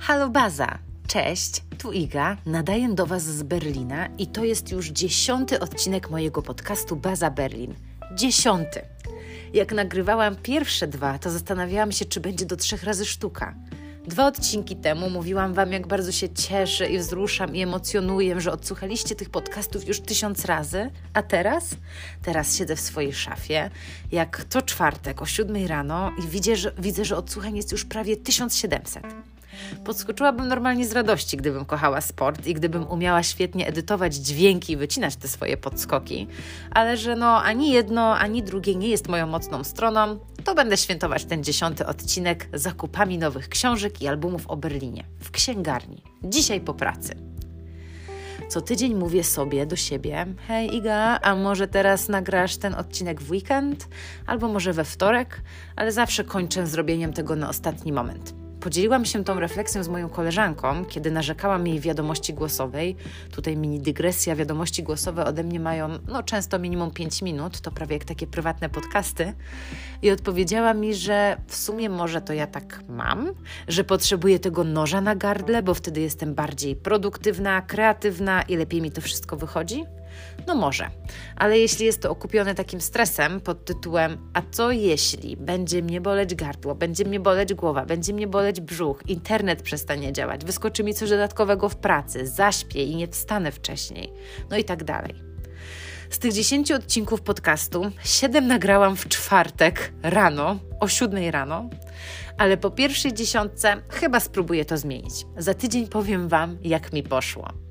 Halo Baza! Cześć, tu Iga, nadaję do Was z Berlina i to jest już dziesiąty odcinek mojego podcastu Baza Berlin. Dziesiąty! Jak nagrywałam pierwsze dwa, to zastanawiałam się, czy będzie do trzech razy sztuka. Dwa odcinki temu mówiłam Wam, jak bardzo się cieszę i wzruszam i emocjonuję, że odsłuchaliście tych podcastów już tysiąc razy. A teraz? Teraz siedzę w swojej szafie, jak to czwartek o siódmej rano i widzę, że, widzę, że odsłuchań jest już prawie 1700. Podskoczyłabym normalnie z radości, gdybym kochała sport i gdybym umiała świetnie edytować dźwięki i wycinać te swoje podskoki, ale że no ani jedno, ani drugie nie jest moją mocną stroną, to będę świętować ten dziesiąty odcinek zakupami nowych książek i albumów o Berlinie w księgarni. Dzisiaj po pracy. Co tydzień mówię sobie do siebie: Hej, Iga, a może teraz nagrasz ten odcinek w weekend, albo może we wtorek, ale zawsze kończę zrobieniem tego na ostatni moment. Podzieliłam się tą refleksją z moją koleżanką, kiedy narzekałam jej wiadomości głosowej. Tutaj mini dygresja, wiadomości głosowe ode mnie mają no, często minimum 5 minut, to prawie jak takie prywatne podcasty. I odpowiedziała mi, że w sumie może to ja tak mam, że potrzebuję tego noża na gardle, bo wtedy jestem bardziej produktywna, kreatywna i lepiej mi to wszystko wychodzi. No może, ale jeśli jest to okupione takim stresem pod tytułem a co jeśli będzie mnie boleć gardło, będzie mnie boleć głowa, będzie mnie boleć brzuch, internet przestanie działać, wyskoczy mi coś dodatkowego w pracy, zaśpię i nie wstanę wcześniej, no i tak dalej. Z tych 10 odcinków podcastu 7 nagrałam w czwartek rano, o 7 rano, ale po pierwszej dziesiątce chyba spróbuję to zmienić. Za tydzień powiem Wam, jak mi poszło.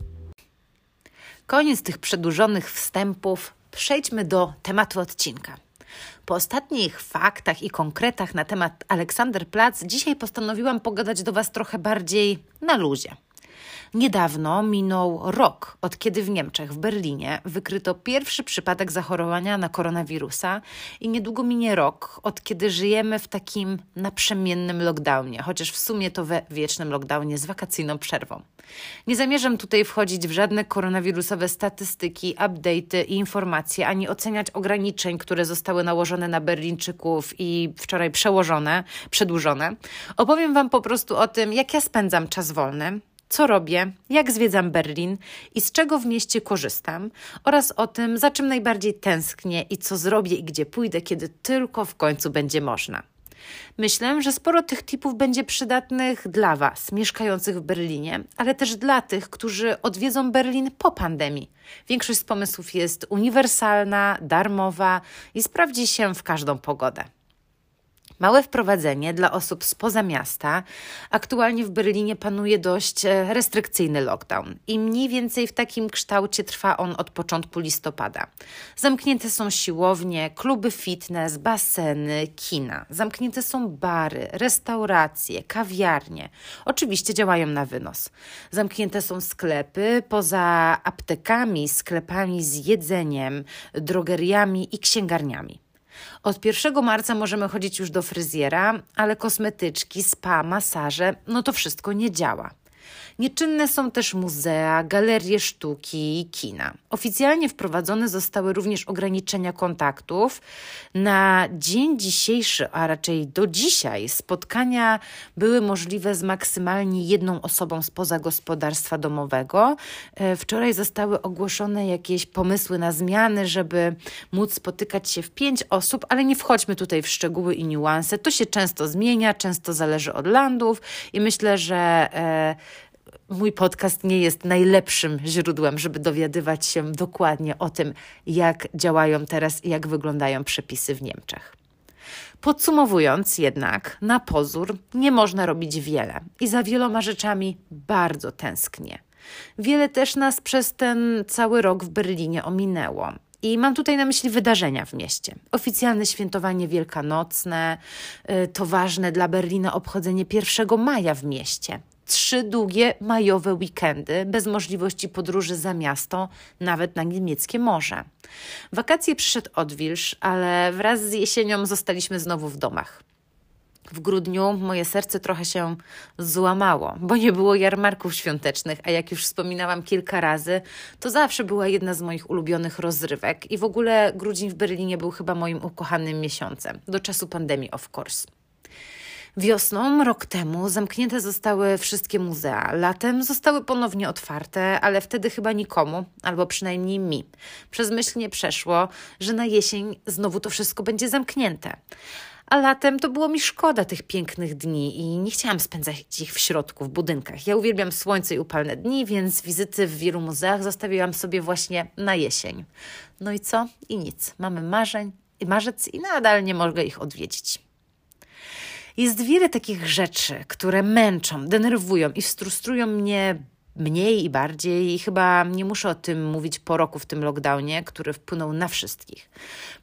Koniec tych przedłużonych wstępów, przejdźmy do tematu odcinka. Po ostatnich faktach i konkretach na temat Aleksanderplatz, dzisiaj postanowiłam pogadać do Was trochę bardziej na luzie. Niedawno minął rok, od kiedy w Niemczech, w Berlinie, wykryto pierwszy przypadek zachorowania na koronawirusa, i niedługo minie rok, od kiedy żyjemy w takim naprzemiennym lockdownie, chociaż w sumie to we wiecznym lockdownie z wakacyjną przerwą. Nie zamierzam tutaj wchodzić w żadne koronawirusowe statystyki, update'y i informacje, ani oceniać ograniczeń, które zostały nałożone na Berlińczyków i wczoraj przełożone, przedłużone. Opowiem Wam po prostu o tym, jak ja spędzam czas wolny, co robię, jak zwiedzam Berlin i z czego w mieście korzystam, oraz o tym, za czym najbardziej tęsknię i co zrobię i gdzie pójdę, kiedy tylko w końcu będzie można. Myślę, że sporo tych tipów będzie przydatnych dla Was, mieszkających w Berlinie, ale też dla tych, którzy odwiedzą Berlin po pandemii. Większość z pomysłów jest uniwersalna, darmowa i sprawdzi się w każdą pogodę. Małe wprowadzenie dla osób spoza miasta. Aktualnie w Berlinie panuje dość e, restrykcyjny lockdown i mniej więcej w takim kształcie trwa on od początku listopada. Zamknięte są siłownie, kluby fitness, baseny, kina. Zamknięte są bary, restauracje, kawiarnie. Oczywiście działają na wynos. Zamknięte są sklepy, poza aptekami, sklepami z jedzeniem, drogeriami i księgarniami. Od 1 marca możemy chodzić już do fryzjera, ale kosmetyczki, spa, masaże, no to wszystko nie działa. Nieczynne są też muzea, galerie sztuki i kina. Oficjalnie wprowadzone zostały również ograniczenia kontaktów. Na dzień dzisiejszy, a raczej do dzisiaj, spotkania były możliwe z maksymalnie jedną osobą spoza gospodarstwa domowego. E, wczoraj zostały ogłoszone jakieś pomysły na zmiany, żeby móc spotykać się w pięć osób, ale nie wchodźmy tutaj w szczegóły i niuanse. To się często zmienia, często zależy od landów i myślę, że. Mój podcast nie jest najlepszym źródłem, żeby dowiadywać się dokładnie o tym, jak działają teraz i jak wyglądają przepisy w Niemczech. Podsumowując jednak, na pozór nie można robić wiele i za wieloma rzeczami bardzo tęsknię. Wiele też nas przez ten cały rok w Berlinie ominęło. I mam tutaj na myśli wydarzenia w mieście. Oficjalne świętowanie wielkanocne, y, to ważne dla Berlina obchodzenie 1 maja w mieście trzy długie majowe weekendy bez możliwości podróży za miasto, nawet na niemieckie morze. Wakacje przyszedł odwilż, ale wraz z jesienią zostaliśmy znowu w domach. W grudniu moje serce trochę się złamało, bo nie było jarmarków świątecznych, a jak już wspominałam kilka razy, to zawsze była jedna z moich ulubionych rozrywek i w ogóle grudzień w Berlinie był chyba moim ukochanym miesiącem, do czasu pandemii of course. Wiosną, rok temu, zamknięte zostały wszystkie muzea. Latem zostały ponownie otwarte, ale wtedy chyba nikomu, albo przynajmniej mi, przez myśl nie przeszło, że na jesień znowu to wszystko będzie zamknięte. A latem to było mi szkoda tych pięknych dni i nie chciałam spędzać ich w środku, w budynkach. Ja uwielbiam słońce i upalne dni, więc wizyty w wielu muzeach zostawiłam sobie właśnie na jesień. No i co? I nic. Mamy marzeń, i marzec i nadal nie mogę ich odwiedzić. Jest wiele takich rzeczy, które męczą, denerwują i frustrują mnie mniej i bardziej, i chyba nie muszę o tym mówić po roku w tym lockdownie, który wpłynął na wszystkich.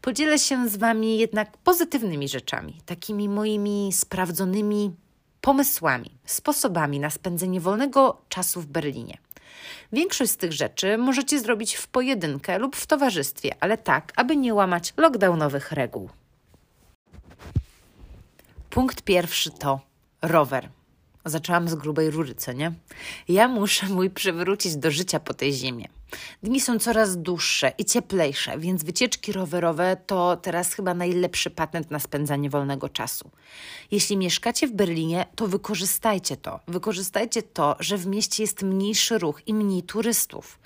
Podzielę się z Wami jednak pozytywnymi rzeczami, takimi moimi sprawdzonymi pomysłami, sposobami na spędzenie wolnego czasu w Berlinie. Większość z tych rzeczy możecie zrobić w pojedynkę lub w towarzystwie, ale tak, aby nie łamać lockdownowych reguł. Punkt pierwszy to rower. Zaczęłam z grubej rury, co nie? Ja muszę mój przywrócić do życia po tej zimie. Dni są coraz dłuższe i cieplejsze, więc wycieczki rowerowe to teraz chyba najlepszy patent na spędzanie wolnego czasu. Jeśli mieszkacie w Berlinie, to wykorzystajcie to. Wykorzystajcie to, że w mieście jest mniejszy ruch i mniej turystów.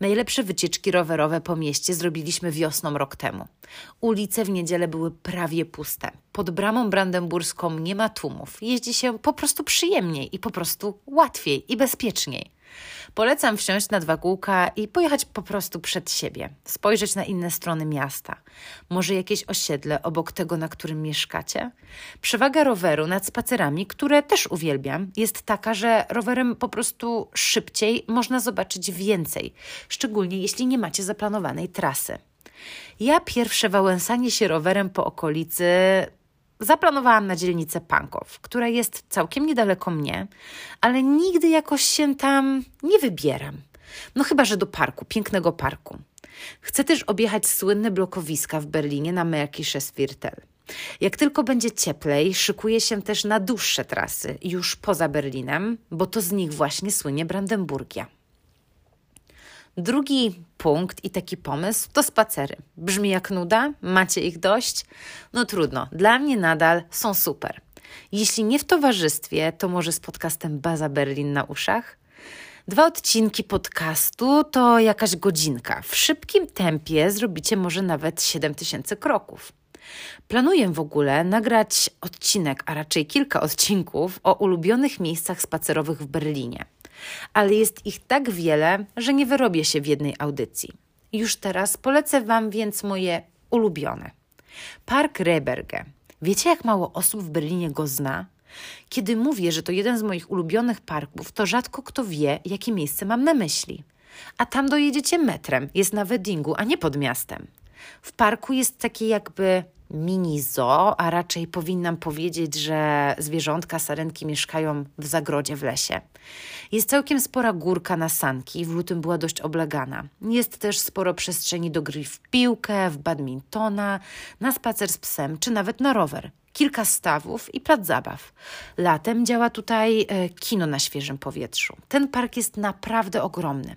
Najlepsze wycieczki rowerowe po mieście zrobiliśmy wiosną rok temu. Ulice w niedzielę były prawie puste. Pod bramą brandenburską nie ma tłumów. Jeździ się po prostu przyjemniej i po prostu łatwiej i bezpieczniej. Polecam wsiąść na dwa kółka i pojechać po prostu przed siebie, spojrzeć na inne strony miasta. Może jakieś osiedle obok tego, na którym mieszkacie? Przewaga roweru nad spacerami, które też uwielbiam, jest taka, że rowerem po prostu szybciej można zobaczyć więcej, szczególnie jeśli nie macie zaplanowanej trasy. Ja pierwsze wałęsanie się rowerem po okolicy zaplanowałam na dzielnicę Pankow, która jest całkiem niedaleko mnie, ale nigdy jakoś się tam nie wybieram. No chyba, że do parku, pięknego parku. Chcę też objechać słynne blokowiska w Berlinie na Märkisches Viertel. Jak tylko będzie cieplej, szykuję się też na dłuższe trasy, już poza Berlinem, bo to z nich właśnie słynie Brandenburgia. Drugi punkt i taki pomysł to spacery. Brzmi jak nuda? Macie ich dość? No trudno, dla mnie nadal są super. Jeśli nie w towarzystwie, to może z podcastem Baza Berlin na uszach? Dwa odcinki podcastu to jakaś godzinka. W szybkim tempie zrobicie może nawet 7000 kroków. Planuję w ogóle nagrać odcinek, a raczej kilka odcinków o ulubionych miejscach spacerowych w Berlinie ale jest ich tak wiele, że nie wyrobię się w jednej audycji. Już teraz polecę Wam więc moje ulubione. Park Reberge. Wiecie, jak mało osób w Berlinie go zna? Kiedy mówię, że to jeden z moich ulubionych parków, to rzadko kto wie, jakie miejsce mam na myśli. A tam dojedziecie metrem, jest na Weddingu, a nie pod miastem. W parku jest takie jakby mini zoo, a raczej powinnam powiedzieć, że zwierzątka sarenki mieszkają w zagrodzie w lesie. Jest całkiem spora górka na sanki, w lutym była dość oblegana. Jest też sporo przestrzeni do gry w piłkę, w badmintona, na spacer z psem czy nawet na rower kilka stawów i plac zabaw. Latem działa tutaj e, kino na świeżym powietrzu. Ten park jest naprawdę ogromny.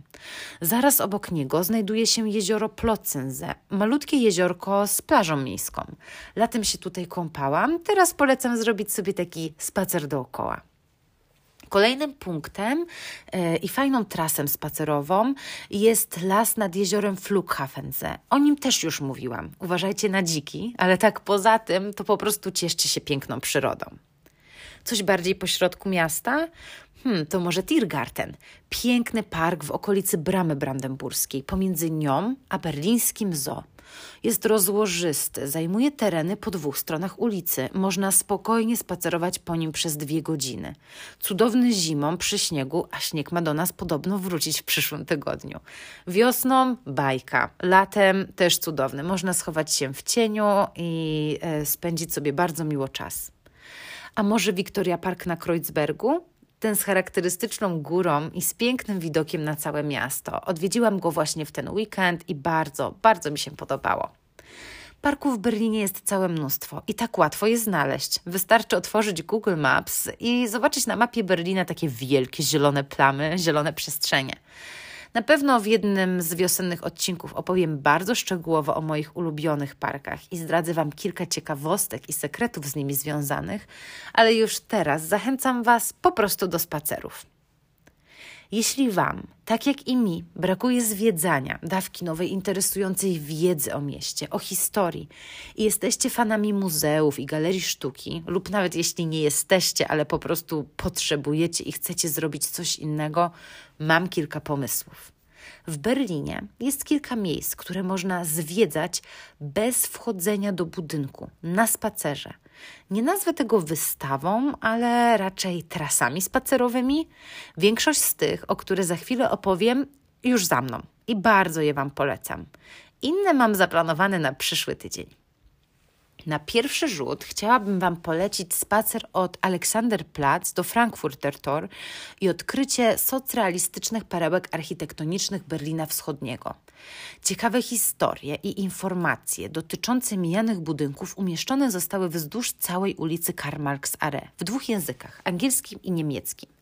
Zaraz obok niego znajduje się jezioro Plotzense, malutkie jeziorko z plażą miejską. Latem się tutaj kąpałam, teraz polecam zrobić sobie taki spacer dookoła. Kolejnym punktem e, i fajną trasą spacerową jest las nad jeziorem Flughafense. O nim też już mówiłam. Uważajcie na dziki, ale tak poza tym to po prostu cieszcie się piękną przyrodą. Coś bardziej pośrodku miasta? Hmm, to może Tiergarten. Piękny park w okolicy Bramy Brandenburskiej, pomiędzy nią a berlińskim zoo. Jest rozłożysty, zajmuje tereny po dwóch stronach ulicy. Można spokojnie spacerować po nim przez dwie godziny. Cudowny zimą przy śniegu, a śnieg ma do nas podobno wrócić w przyszłym tygodniu. Wiosną bajka, latem też cudowny. Można schować się w cieniu i e, spędzić sobie bardzo miło czas. A może Wiktoria Park na Kreuzbergu? Ten z charakterystyczną górą i z pięknym widokiem na całe miasto. Odwiedziłam go właśnie w ten weekend i bardzo, bardzo mi się podobało. Parków w Berlinie jest całe mnóstwo i tak łatwo je znaleźć. Wystarczy otworzyć Google Maps i zobaczyć na mapie Berlina takie wielkie zielone plamy, zielone przestrzenie. Na pewno w jednym z wiosennych odcinków opowiem bardzo szczegółowo o moich ulubionych parkach i zdradzę Wam kilka ciekawostek i sekretów z nimi związanych, ale już teraz zachęcam Was po prostu do spacerów. Jeśli Wam, tak jak i mi, brakuje zwiedzania, dawki nowej interesującej wiedzy o mieście, o historii i jesteście fanami muzeów i galerii sztuki, lub nawet jeśli nie jesteście, ale po prostu potrzebujecie i chcecie zrobić coś innego, mam kilka pomysłów. W Berlinie jest kilka miejsc, które można zwiedzać bez wchodzenia do budynku, na spacerze. Nie nazwę tego wystawą, ale raczej trasami spacerowymi. Większość z tych, o które za chwilę opowiem, już za mną i bardzo je Wam polecam. Inne mam zaplanowane na przyszły tydzień. Na pierwszy rzut chciałabym Wam polecić spacer od Alexanderplatz do Frankfurter Tor i odkrycie socrealistycznych perełek architektonicznych Berlina Wschodniego. Ciekawe historie i informacje dotyczące mijanych budynków umieszczone zostały wzdłuż całej ulicy Karl Marx Are w dwóch językach, angielskim i niemieckim.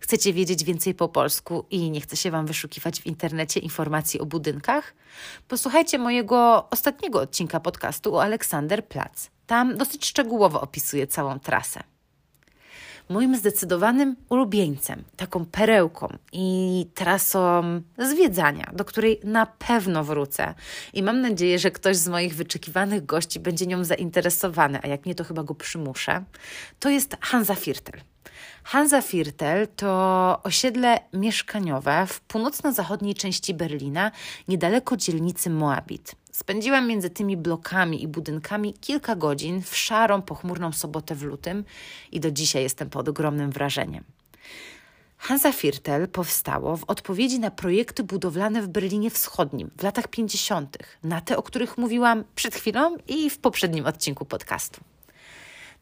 Chcecie wiedzieć więcej po polsku i nie chce się Wam wyszukiwać w internecie informacji o budynkach? Posłuchajcie mojego ostatniego odcinka podcastu o Aleksander Platz. Tam dosyć szczegółowo opisuję całą trasę. Moim zdecydowanym ulubieńcem, taką perełką i trasą zwiedzania, do której na pewno wrócę. I mam nadzieję, że ktoś z moich wyczekiwanych gości będzie nią zainteresowany, a jak nie, to chyba go przymuszę. To jest Hansa Viertel. Hansa Viertel to osiedle mieszkaniowe w północno-zachodniej części Berlina, niedaleko dzielnicy Moabit. Spędziłam między tymi blokami i budynkami kilka godzin w szarą, pochmurną sobotę w lutym i do dzisiaj jestem pod ogromnym wrażeniem. Hansa Viertel powstało w odpowiedzi na projekty budowlane w Berlinie Wschodnim w latach 50., na te, o których mówiłam przed chwilą i w poprzednim odcinku podcastu.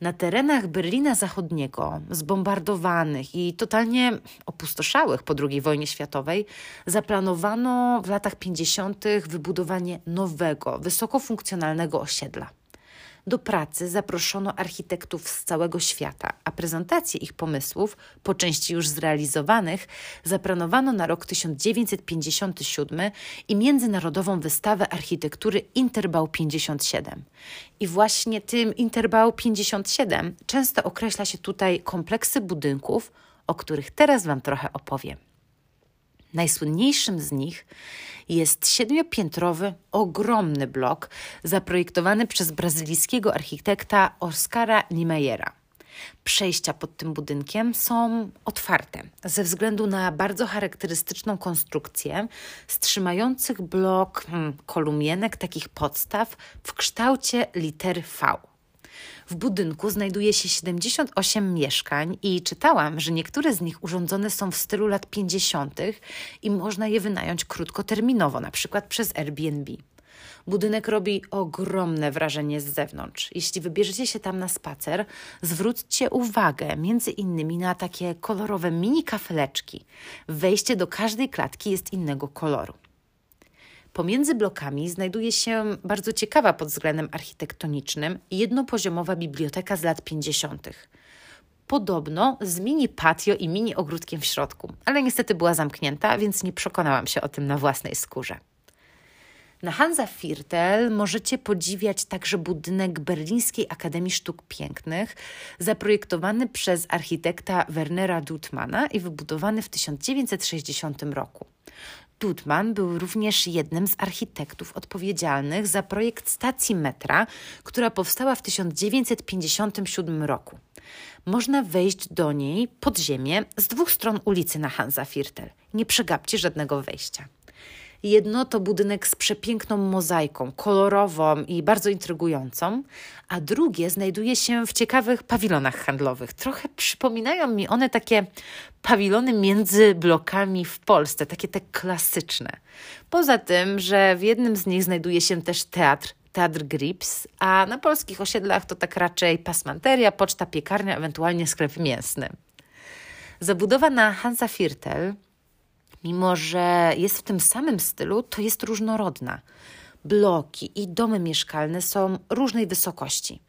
Na terenach Berlina Zachodniego, zbombardowanych i totalnie opustoszałych po II wojnie światowej, zaplanowano w latach 50. wybudowanie nowego, wysokofunkcjonalnego osiedla. Do pracy zaproszono architektów z całego świata, a prezentację ich pomysłów, po części już zrealizowanych, zaplanowano na rok 1957 i międzynarodową wystawę architektury Interbau 57. I właśnie tym Interbau 57 często określa się tutaj kompleksy budynków, o których teraz Wam trochę opowiem. Najsłynniejszym z nich jest siedmiopiętrowy, ogromny blok zaprojektowany przez brazylijskiego architekta Oscara Niemeyera. Przejścia pod tym budynkiem są otwarte ze względu na bardzo charakterystyczną konstrukcję z trzymających blok hmm, kolumienek, takich podstaw w kształcie litery V. W budynku znajduje się 78 mieszkań i czytałam, że niektóre z nich urządzone są w stylu lat 50. i można je wynająć krótkoterminowo, na przykład przez Airbnb. Budynek robi ogromne wrażenie z zewnątrz. Jeśli wybierzecie się tam na spacer, zwróćcie uwagę między innymi na takie kolorowe mini kafeleczki. Wejście do każdej klatki jest innego koloru. Pomiędzy blokami znajduje się bardzo ciekawa pod względem architektonicznym jednopoziomowa biblioteka z lat 50. Podobno z mini patio i mini ogródkiem w środku, ale niestety była zamknięta, więc nie przekonałam się o tym na własnej skórze. Na Hansa Viertel możecie podziwiać także budynek Berlińskiej Akademii Sztuk Pięknych, zaprojektowany przez architekta Wernera Dutmana i wybudowany w 1960 roku. Dudman był również jednym z architektów odpowiedzialnych za projekt stacji metra, która powstała w 1957 roku. Można wejść do niej pod ziemię z dwóch stron ulicy na Hansa Viertel. Nie przegapcie żadnego wejścia. Jedno to budynek z przepiękną mozaiką, kolorową i bardzo intrygującą, a drugie znajduje się w ciekawych pawilonach handlowych. Trochę przypominają mi one takie pawilony między blokami w Polsce, takie te klasyczne. Poza tym, że w jednym z nich znajduje się też teatr Teatr Grips, a na polskich osiedlach to tak raczej pasmanteria, poczta, piekarnia, ewentualnie sklep mięsny. Zabudowa na Hansa Viertel mimo że jest w tym samym stylu, to jest różnorodna. Bloki i domy mieszkalne są różnej wysokości.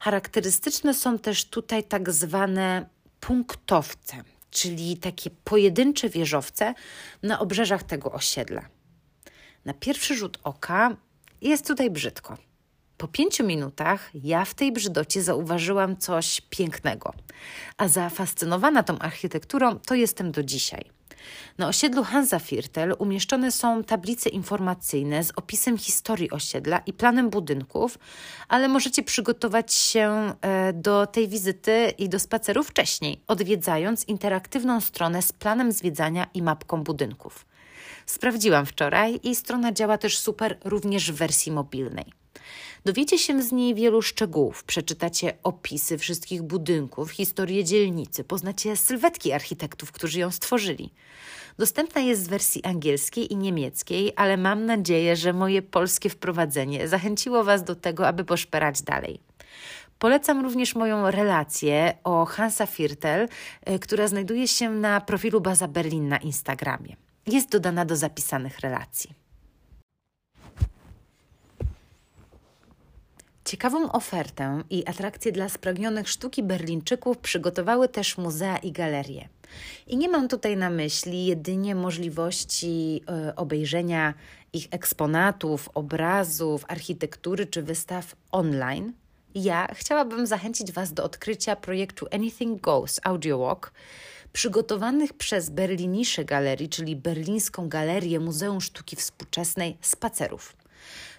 Charakterystyczne są też tutaj tak zwane punktowce, czyli takie pojedyncze wieżowce na obrzeżach tego osiedla. Na pierwszy rzut oka jest tutaj brzydko. Po pięciu minutach ja w tej brzydocie zauważyłam coś pięknego, a zafascynowana tą architekturą to jestem do dzisiaj. Na osiedlu Hansafirtel umieszczone są tablice informacyjne z opisem historii osiedla i planem budynków, ale możecie przygotować się e, do tej wizyty i do spaceru wcześniej, odwiedzając interaktywną stronę z planem zwiedzania i mapką budynków. Sprawdziłam wczoraj i strona działa też super również w wersji mobilnej. Dowiecie się z niej wielu szczegółów, przeczytacie opisy wszystkich budynków, historię dzielnicy, poznacie sylwetki architektów, którzy ją stworzyli. Dostępna jest w wersji angielskiej i niemieckiej, ale mam nadzieję, że moje polskie wprowadzenie zachęciło Was do tego, aby poszperać dalej. Polecam również moją relację o Hansa Viertel, y, która znajduje się na profilu Baza Berlin na Instagramie. Jest dodana do zapisanych relacji. Ciekawą ofertę i atrakcje dla spragnionych sztuki Berlińczyków przygotowały też muzea i galerie. I nie mam tutaj na myśli jedynie możliwości y, obejrzenia ich eksponatów, obrazów, architektury czy wystaw online. Ja chciałabym zachęcić Was do odkrycia projektu Anything Goes Audio Walk, przygotowanych przez Berlinisze Galerii, czyli Berlińską Galerię Muzeum Sztuki Współczesnej, spacerów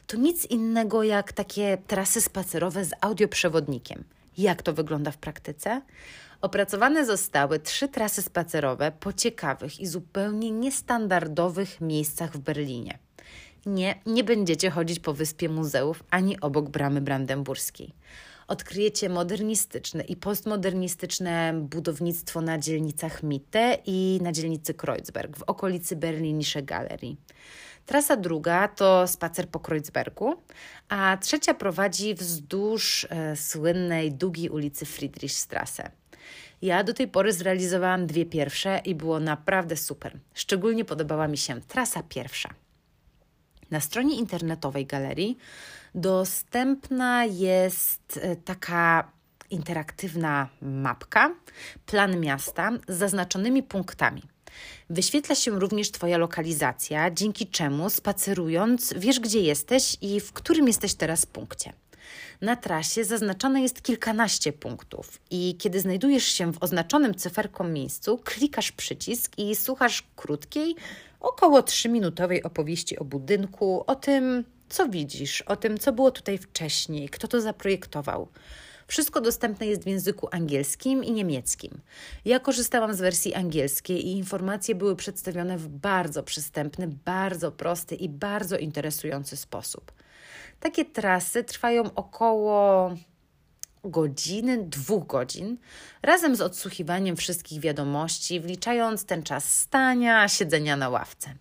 to nic innego jak takie trasy spacerowe z audioprzewodnikiem. Jak to wygląda w praktyce? Opracowane zostały trzy trasy spacerowe po ciekawych i zupełnie niestandardowych miejscach w Berlinie. Nie, nie będziecie chodzić po wyspie muzeów ani obok bramy brandenburskiej. Odkryjecie modernistyczne i postmodernistyczne budownictwo na dzielnicach Mitte i na dzielnicy Kreuzberg w okolicy Berlinische Galerii. Trasa druga to spacer po Kreuzbergu, a trzecia prowadzi wzdłuż e, słynnej długiej ulicy Friedrichstrasse. Ja do tej pory zrealizowałam dwie pierwsze i było naprawdę super. Szczególnie podobała mi się trasa pierwsza. Na stronie internetowej galerii dostępna jest e, taka interaktywna mapka, plan miasta z zaznaczonymi punktami. Wyświetla się również Twoja lokalizacja, dzięki czemu spacerując wiesz, gdzie jesteś i w którym jesteś teraz punkcie. Na trasie zaznaczone jest kilkanaście punktów i kiedy znajdujesz się w oznaczonym cyferką miejscu, klikasz przycisk i słuchasz krótkiej, około 3-minutowej opowieści o budynku, o tym, co widzisz, o tym, co było tutaj wcześniej, kto to zaprojektował. Wszystko dostępne jest w języku angielskim i niemieckim. Ja korzystałam z wersji angielskiej i informacje były przedstawione w bardzo przystępny, bardzo prosty i bardzo interesujący sposób. Takie trasy trwają około godziny, dwóch godzin, razem z odsłuchiwaniem wszystkich wiadomości, wliczając ten czas stania, siedzenia na ławce.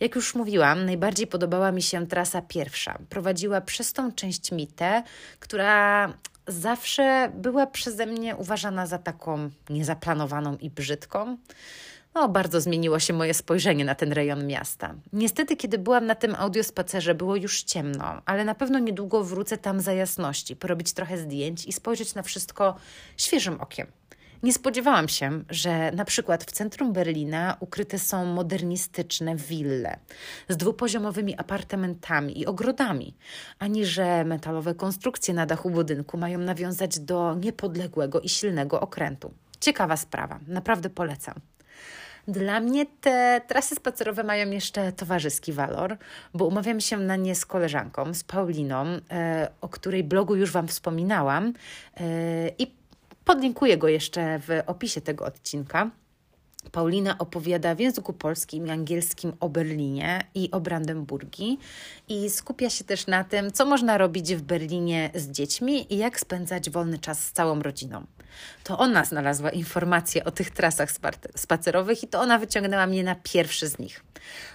Jak już mówiłam, najbardziej podobała mi się trasa pierwsza. Prowadziła przez tą część mitę, która zawsze była przeze mnie uważana za taką niezaplanowaną i brzydką. No, bardzo zmieniło się moje spojrzenie na ten rejon miasta. Niestety, kiedy byłam na tym audiospacerze, było już ciemno, ale na pewno niedługo wrócę tam za jasności, porobić trochę zdjęć i spojrzeć na wszystko świeżym okiem. Nie spodziewałam się, że na przykład w centrum Berlina ukryte są modernistyczne wille z dwupoziomowymi apartamentami i ogrodami, ani że metalowe konstrukcje na dachu budynku mają nawiązać do niepodległego i silnego okrętu. Ciekawa sprawa, naprawdę polecam. Dla mnie te trasy spacerowe mają jeszcze towarzyski walor, bo umawiam się na nie z koleżanką, z Pauliną, e, o której blogu już Wam wspominałam e, i Podlinkuję go jeszcze w opisie tego odcinka. Paulina opowiada w języku polskim i angielskim o Berlinie i o Brandenburgii i skupia się też na tym, co można robić w Berlinie z dziećmi i jak spędzać wolny czas z całą rodziną. To ona znalazła informacje o tych trasach spacerowych i to ona wyciągnęła mnie na pierwszy z nich.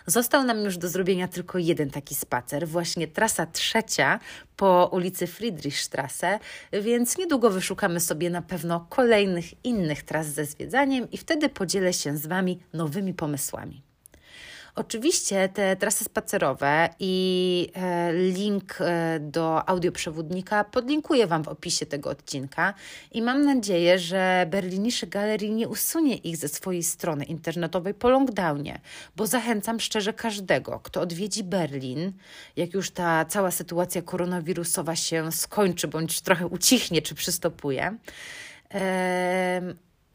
Został nam już do zrobienia tylko jeden taki spacer, właśnie trasa trzecia po ulicy Friedrichstrasse, więc niedługo wyszukamy sobie na pewno kolejnych innych tras ze zwiedzaniem i wtedy podzielę się z Wami nowymi pomysłami. Oczywiście te trasy spacerowe i e, link e, do audioprzewodnika podlinkuję Wam w opisie tego odcinka i mam nadzieję, że Berlinische Galerii nie usunie ich ze swojej strony internetowej po lockdownie, bo zachęcam szczerze każdego, kto odwiedzi Berlin, jak już ta cała sytuacja koronawirusowa się skończy bądź trochę ucichnie czy przystopuje.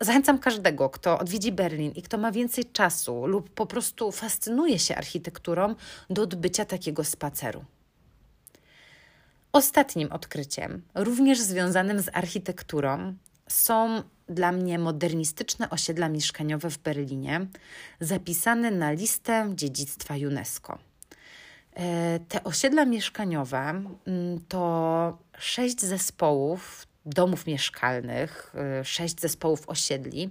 Zachęcam każdego, kto odwiedzi Berlin i kto ma więcej czasu lub po prostu fascynuje się architekturą, do odbycia takiego spaceru. Ostatnim odkryciem, również związanym z architekturą, są dla mnie modernistyczne osiedla mieszkaniowe w Berlinie, zapisane na listę dziedzictwa UNESCO. E, te osiedla mieszkaniowe mm, to sześć zespołów domów mieszkalnych, y, sześć zespołów osiedli,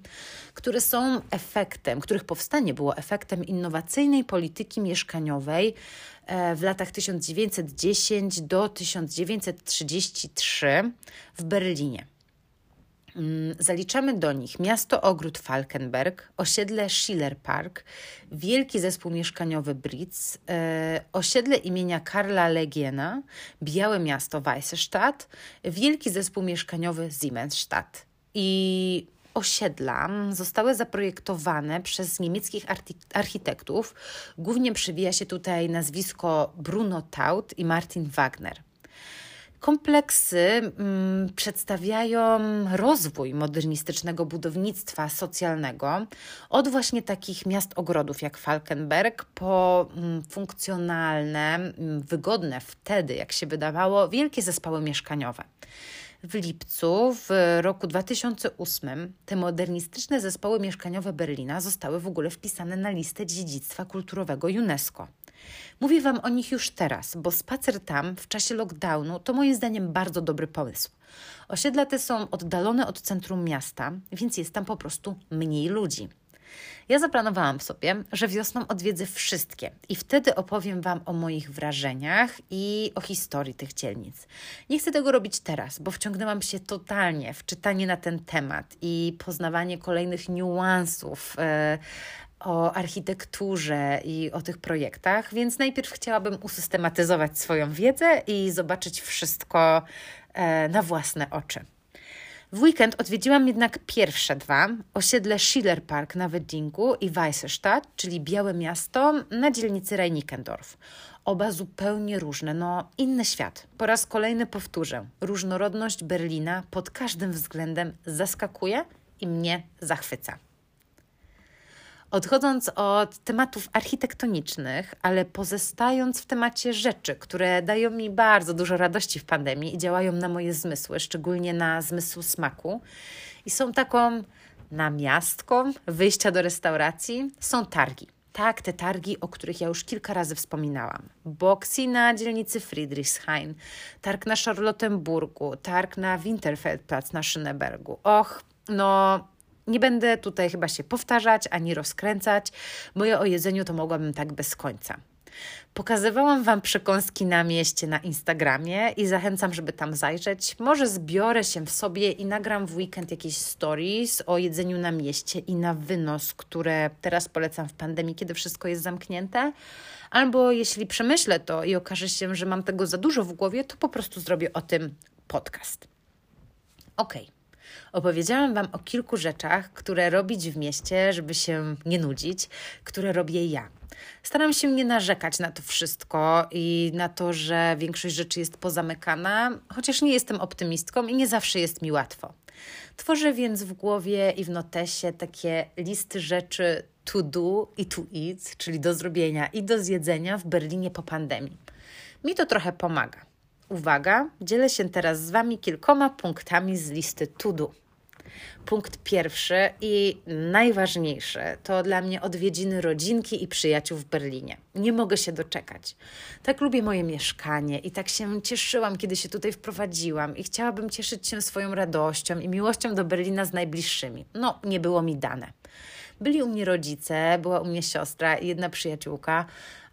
które są efektem, których powstanie było efektem innowacyjnej polityki mieszkaniowej e, w latach 1910 do 1933 w Berlinie. Mm, zaliczamy do nich miasto Ogród Falkenberg, osiedle Schiller Park, wielki zespół mieszkaniowy Britz, e, osiedle imienia Karla Legiena, Białe Miasto Weissestadt, wielki zespół mieszkaniowy Siemensstadt. I osiedla zostały zaprojektowane przez niemieckich architektów. Głównie przywija się tutaj nazwisko Bruno Taut i Martin Wagner. Kompleksy mm, przedstawiają rozwój modernistycznego budownictwa socjalnego od właśnie takich miast ogrodów jak Falkenberg po mm, funkcjonalne, mm, wygodne wtedy, jak się wydawało, wielkie zespoły mieszkaniowe. W lipcu w roku 2008 te modernistyczne zespoły mieszkaniowe Berlina zostały w ogóle wpisane na listę dziedzictwa kulturowego UNESCO. Mówię Wam o nich już teraz, bo spacer tam w czasie lockdownu to moim zdaniem bardzo dobry pomysł. Osiedla te są oddalone od centrum miasta, więc jest tam po prostu mniej ludzi. Ja zaplanowałam sobie, że wiosną odwiedzę wszystkie i wtedy opowiem Wam o moich wrażeniach i o historii tych dzielnic. Nie chcę tego robić teraz, bo wciągnęłam się totalnie w czytanie na ten temat i poznawanie kolejnych niuansów. Yy, o architekturze i o tych projektach, więc najpierw chciałabym usystematyzować swoją wiedzę i zobaczyć wszystko e, na własne oczy. W weekend odwiedziłam jednak pierwsze dwa, osiedle Schiller Park na Weddingu i Weissestadt, czyli Białe Miasto na dzielnicy Reinickendorf. Oba zupełnie różne, no inny świat. Po raz kolejny powtórzę, różnorodność Berlina pod każdym względem zaskakuje i mnie zachwyca. Odchodząc od tematów architektonicznych, ale pozostając w temacie rzeczy, które dają mi bardzo dużo radości w pandemii i działają na moje zmysły, szczególnie na zmysł smaku, i są taką namiastką wyjścia do restauracji, są targi. Tak, te targi, o których ja już kilka razy wspominałam. Boxy na dzielnicy Friedrichshain, targ na Charlottenburgu, targ na Winterfeldplatz na Schönebergu. Och, no nie będę tutaj chyba się powtarzać ani rozkręcać, bo ja o jedzeniu to mogłabym tak bez końca. Pokazywałam Wam przekąski na mieście na Instagramie i zachęcam, żeby tam zajrzeć. Może zbiorę się w sobie i nagram w weekend jakieś stories o jedzeniu na mieście i na wynos, które teraz polecam w pandemii, kiedy wszystko jest zamknięte. Albo jeśli przemyślę to i okaże się, że mam tego za dużo w głowie, to po prostu zrobię o tym podcast. Okej. Okay. Opowiedziałam Wam o kilku rzeczach, które robić w mieście, żeby się nie nudzić, które robię ja. Staram się nie narzekać na to wszystko i na to, że większość rzeczy jest pozamykana, chociaż nie jestem optymistką i nie zawsze jest mi łatwo. Tworzę więc w głowie i w notesie takie listy rzeczy to do i to eat, czyli do zrobienia i do zjedzenia w Berlinie po pandemii. Mi to trochę pomaga. Uwaga, dzielę się teraz z Wami kilkoma punktami z listy to do. Punkt pierwszy i najważniejszy to dla mnie odwiedziny rodzinki i przyjaciół w Berlinie. Nie mogę się doczekać. Tak lubię moje mieszkanie i tak się cieszyłam, kiedy się tutaj wprowadziłam i chciałabym cieszyć się swoją radością i miłością do Berlina z najbliższymi. No, nie było mi dane. Byli u mnie rodzice, była u mnie siostra i jedna przyjaciółka,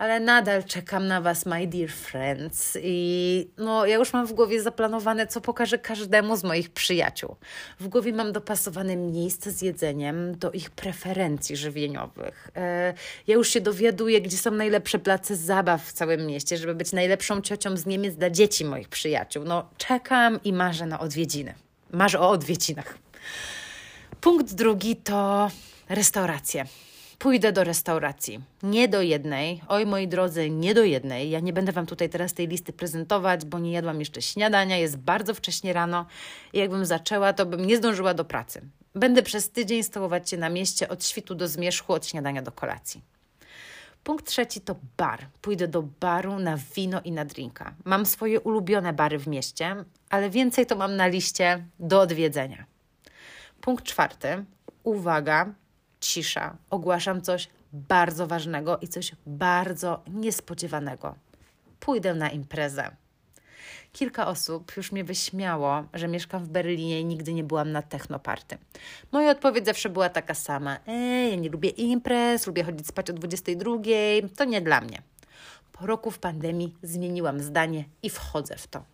ale nadal czekam na Was, my dear friends. I no, ja już mam w głowie zaplanowane, co pokażę każdemu z moich przyjaciół. W głowie mam dopasowane miejsce z jedzeniem do ich preferencji żywieniowych. E, ja już się dowiaduję, gdzie są najlepsze place zabaw w całym mieście, żeby być najlepszą ciocią z Niemiec dla dzieci moich przyjaciół. No, czekam i marzę na odwiedziny. Marzę o odwiedzinach. Punkt drugi to restauracje. Pójdę do restauracji. Nie do jednej. Oj, moi drodzy, nie do jednej. Ja nie będę Wam tutaj teraz tej listy prezentować, bo nie jadłam jeszcze śniadania. Jest bardzo wcześnie rano i jakbym zaczęła, to bym nie zdążyła do pracy. Będę przez tydzień stołować się na mieście od świtu do zmierzchu, od śniadania do kolacji. Punkt trzeci to bar. Pójdę do baru na wino i na drinka. Mam swoje ulubione bary w mieście, ale więcej to mam na liście do odwiedzenia. Punkt czwarty. Uwaga, cisza. Ogłaszam coś bardzo ważnego i coś bardzo niespodziewanego. Pójdę na imprezę. Kilka osób już mnie wyśmiało, że mieszkam w Berlinie i nigdy nie byłam na technoparty. Moja odpowiedź zawsze była taka sama. Ej, ja nie lubię imprez, lubię chodzić spać o 22, to nie dla mnie. Po roku w pandemii zmieniłam zdanie i wchodzę w to.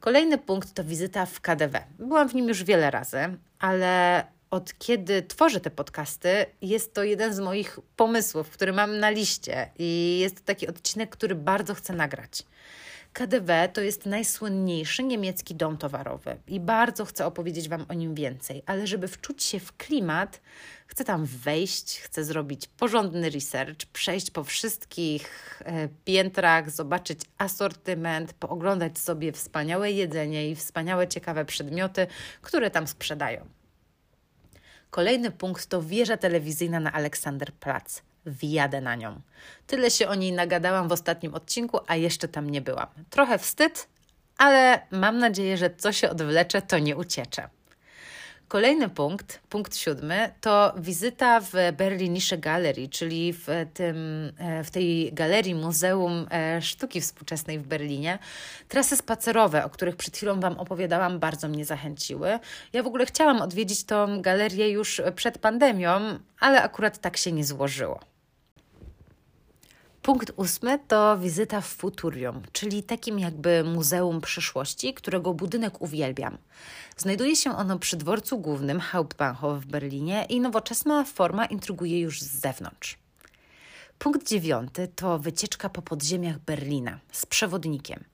Kolejny punkt to wizyta w KDW. Byłam w nim już wiele razy, ale od kiedy tworzę te podcasty, jest to jeden z moich pomysłów, który mam na liście i jest to taki odcinek, który bardzo chcę nagrać. KDW to jest najsłynniejszy niemiecki dom towarowy i bardzo chcę opowiedzieć Wam o nim więcej, ale żeby wczuć się w klimat, chcę tam wejść, chcę zrobić porządny research, przejść po wszystkich e, piętrach, zobaczyć asortyment, pooglądać sobie wspaniałe jedzenie i wspaniałe, ciekawe przedmioty, które tam sprzedają. Kolejny punkt to wieża telewizyjna na Aleksanderplatz. Wjadę na nią. Tyle się o niej nagadałam w ostatnim odcinku, a jeszcze tam nie byłam. Trochę wstyd, ale mam nadzieję, że co się odwlecze, to nie uciecze. Kolejny punkt, punkt siódmy, to wizyta w Berlinische Galerii, czyli w, tym, e, w tej galerii Muzeum e, Sztuki Współczesnej w Berlinie. Trasy spacerowe, o których przed chwilą Wam opowiadałam, bardzo mnie zachęciły. Ja w ogóle chciałam odwiedzić tą galerię już przed pandemią, ale akurat tak się nie złożyło. Punkt ósmy to wizyta w Futurium, czyli takim jakby muzeum przyszłości, którego budynek uwielbiam. Znajduje się ono przy dworcu głównym Hauptbahnhof w Berlinie i nowoczesna forma intryguje już z zewnątrz. Punkt dziewiąty to wycieczka po podziemiach Berlina z przewodnikiem.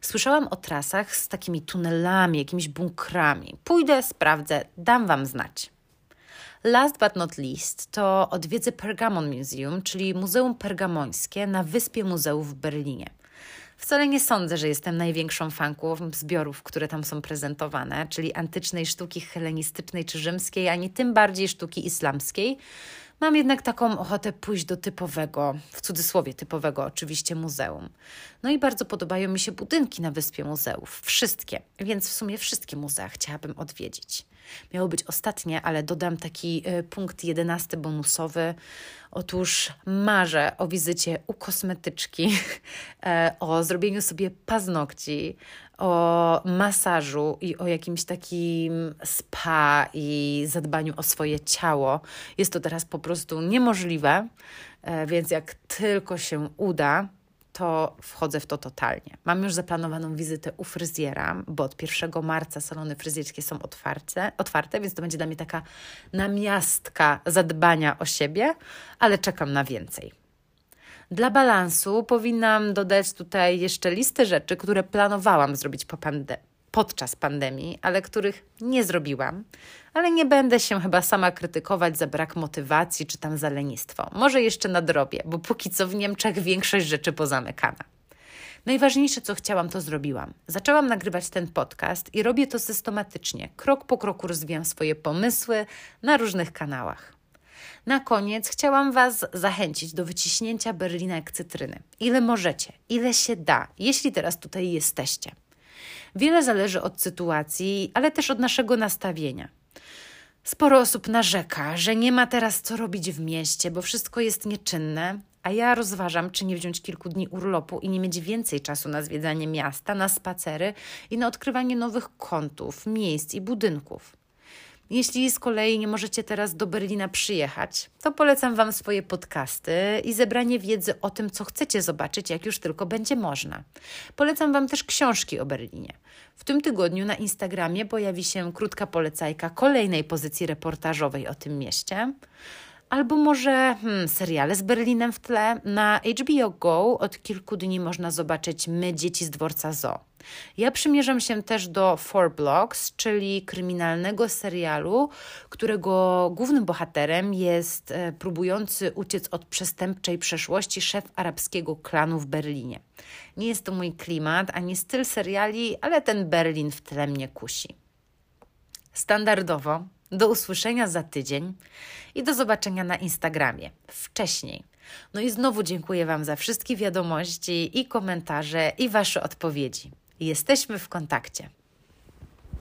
Słyszałam o trasach z takimi tunelami, jakimiś bunkrami. Pójdę, sprawdzę, dam Wam znać. Last but not least to odwiedzę Pergamon Museum, czyli Muzeum Pergamońskie na Wyspie Muzeów w Berlinie. Wcale nie sądzę, że jestem największą fanką zbiorów, które tam są prezentowane, czyli antycznej sztuki hellenistycznej czy rzymskiej, ani tym bardziej sztuki islamskiej. Mam jednak taką ochotę pójść do typowego, w cudzysłowie typowego oczywiście, muzeum. No i bardzo podobają mi się budynki na Wyspie Muzeów. Wszystkie, więc w sumie wszystkie muzea chciałabym odwiedzić. Miało być ostatnie, ale dodam taki y, punkt jedenasty bonusowy. Otóż marzę o wizycie u kosmetyczki, e, o zrobieniu sobie paznokci, o masażu i o jakimś takim spa i zadbaniu o swoje ciało. Jest to teraz po prostu niemożliwe, e, więc jak tylko się uda, to wchodzę w to totalnie. Mam już zaplanowaną wizytę u fryzjera, bo od 1 marca salony fryzjerskie są otwarte, otwarte, więc to będzie dla mnie taka namiastka zadbania o siebie, ale czekam na więcej. Dla balansu powinnam dodać tutaj jeszcze listę rzeczy, które planowałam zrobić po pandemii podczas pandemii, ale których nie zrobiłam. Ale nie będę się chyba sama krytykować za brak motywacji czy tam za lenistwo. Może jeszcze nadrobię, bo póki co w Niemczech większość rzeczy pozamykana. Najważniejsze, co chciałam, to zrobiłam. Zaczęłam nagrywać ten podcast i robię to systematycznie. Krok po kroku rozwijam swoje pomysły na różnych kanałach. Na koniec chciałam Was zachęcić do wyciśnięcia Berlina jak cytryny. Ile możecie, ile się da, jeśli teraz tutaj jesteście. Wiele zależy od sytuacji, ale też od naszego nastawienia. Sporo osób narzeka, że nie ma teraz co robić w mieście, bo wszystko jest nieczynne, a ja rozważam, czy nie wziąć kilku dni urlopu i nie mieć więcej czasu na zwiedzanie miasta, na spacery i na odkrywanie nowych kątów, miejsc i budynków. Jeśli z kolei nie możecie teraz do Berlina przyjechać, to polecam Wam swoje podcasty i zebranie wiedzy o tym, co chcecie zobaczyć, jak już tylko będzie można. Polecam Wam też książki o Berlinie. W tym tygodniu na Instagramie pojawi się krótka polecajka kolejnej pozycji reportażowej o tym mieście. Albo może hmm, seriale z Berlinem w tle. Na HBO Go od kilku dni można zobaczyć My, dzieci z dworca Zoo. Ja przymierzam się też do Four Blocks, czyli kryminalnego serialu, którego głównym bohaterem jest e, próbujący uciec od przestępczej przeszłości szef arabskiego klanu w Berlinie. Nie jest to mój klimat ani styl seriali, ale ten Berlin w tle mnie kusi. Standardowo do usłyszenia za tydzień i do zobaczenia na Instagramie wcześniej. No i znowu dziękuję Wam za wszystkie wiadomości i komentarze i Wasze odpowiedzi. Jesteśmy w kontakcie.